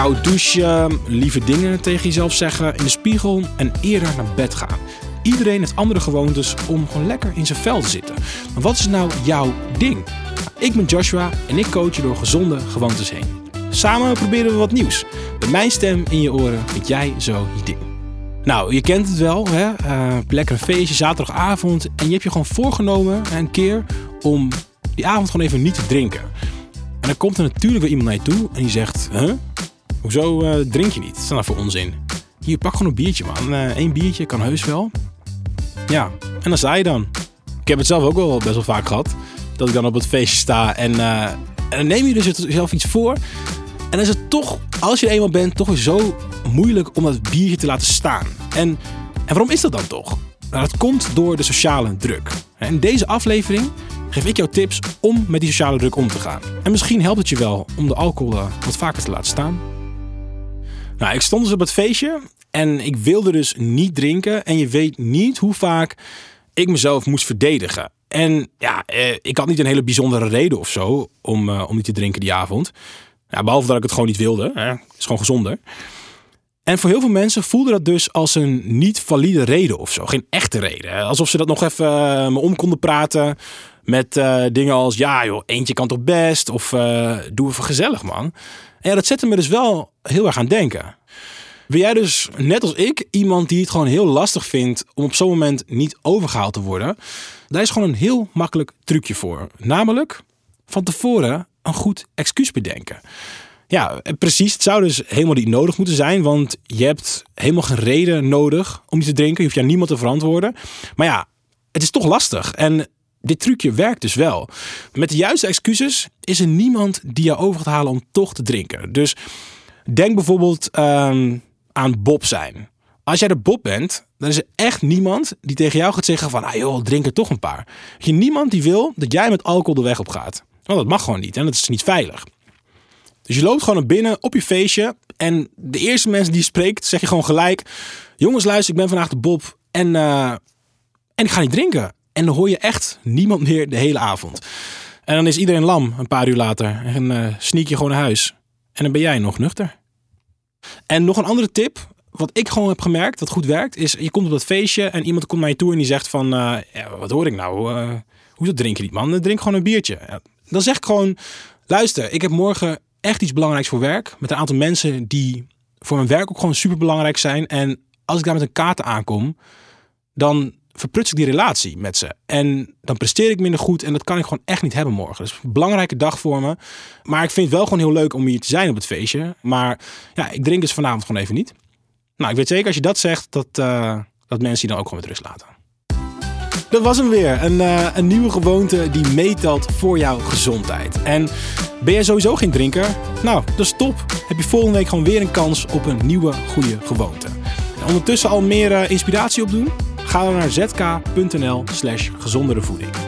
koud douchen, lieve dingen tegen jezelf zeggen, in de spiegel en eerder naar bed gaan. Iedereen heeft andere gewoontes om gewoon lekker in zijn vel te zitten. Maar wat is nou jouw ding? Ik ben Joshua en ik coach je door gezonde gewoontes heen. Samen proberen we wat nieuws. Met mijn stem in je oren vind jij zo je ding. Nou, je kent het wel, hè? Uh, lekker een feestje, zaterdagavond. En je hebt je gewoon voorgenomen een keer om die avond gewoon even niet te drinken. En dan komt er natuurlijk weer iemand naar je toe en die zegt... Huh? Hoezo uh, drink je niet? Dat nou voor onzin? Hier, pak gewoon een biertje, man. Eén uh, biertje kan heus wel. Ja, en dan sta je dan. Ik heb het zelf ook wel best wel vaak gehad. Dat ik dan op het feestje sta en, uh, en dan neem je dus zelf iets voor. En dan is het toch, als je er eenmaal bent, toch zo moeilijk om dat biertje te laten staan. En, en waarom is dat dan toch? Nou, dat komt door de sociale druk. In deze aflevering geef ik jou tips om met die sociale druk om te gaan. En misschien helpt het je wel om de alcohol wat vaker te laten staan. Nou, ik stond dus op het feestje en ik wilde dus niet drinken. En je weet niet hoe vaak ik mezelf moest verdedigen. En ja, eh, ik had niet een hele bijzondere reden of zo om, uh, om niet te drinken die avond. Behalve dat ik het gewoon niet wilde. Hè. Het is gewoon gezonder. En voor heel veel mensen voelde dat dus als een niet valide reden of zo. Geen echte reden. Alsof ze dat nog even uh, me om konden praten. Met uh, dingen als, ja joh, eentje kan toch best. Of uh, doe even gezellig man. En ja, dat zette me dus wel heel erg aan denken. Ben jij dus, net als ik, iemand die het gewoon heel lastig vindt om op zo'n moment niet overgehaald te worden? Daar is gewoon een heel makkelijk trucje voor. Namelijk van tevoren een goed excuus bedenken. Ja, precies. Het zou dus helemaal niet nodig moeten zijn, want je hebt helemaal geen reden nodig om niet te drinken. Je hoeft je niemand te verantwoorden. Maar ja, het is toch lastig. En dit trucje werkt dus wel. Met de juiste excuses is er niemand die jou over gaat halen om toch te drinken. Dus denk bijvoorbeeld um, aan Bob zijn. Als jij de Bob bent, dan is er echt niemand die tegen jou gaat zeggen van... Ah joh, drink er toch een paar. Je niemand die wil dat jij met alcohol de weg op gaat. Want dat mag gewoon niet en dat is niet veilig. Dus je loopt gewoon naar binnen op je feestje. En de eerste mensen die je spreekt, zeg je gewoon gelijk... Jongens, luister, ik ben vandaag de Bob en, uh, en ik ga niet drinken. En dan hoor je echt niemand meer de hele avond. En dan is iedereen lam een paar uur later. En uh, sneak je gewoon naar huis. En dan ben jij nog nuchter. En nog een andere tip, wat ik gewoon heb gemerkt, wat goed werkt, is je komt op dat feestje en iemand komt naar je toe en die zegt van, uh, ja, wat hoor ik nou? Uh, hoezo drink je niet man? Drink gewoon een biertje. Dan zeg ik gewoon, luister, ik heb morgen echt iets belangrijks voor werk. Met een aantal mensen die voor mijn werk ook gewoon super belangrijk zijn. En als ik daar met een kaart aankom, dan verpruts ik die relatie met ze. En dan presteer ik minder goed en dat kan ik gewoon echt niet hebben morgen. Dus een belangrijke dag voor me. Maar ik vind het wel gewoon heel leuk om hier te zijn op het feestje. Maar ja, ik drink dus vanavond gewoon even niet. Nou, ik weet zeker als je dat zegt, dat, uh, dat mensen je dan ook gewoon met rust laten. Dat was hem weer. Een, uh, een nieuwe gewoonte die meetelt voor jouw gezondheid. En ben jij sowieso geen drinker? Nou, is top. Heb je volgende week gewoon weer een kans op een nieuwe goede gewoonte. En ondertussen al meer uh, inspiratie opdoen? Ga dan naar zk.nl slash gezondere voeding.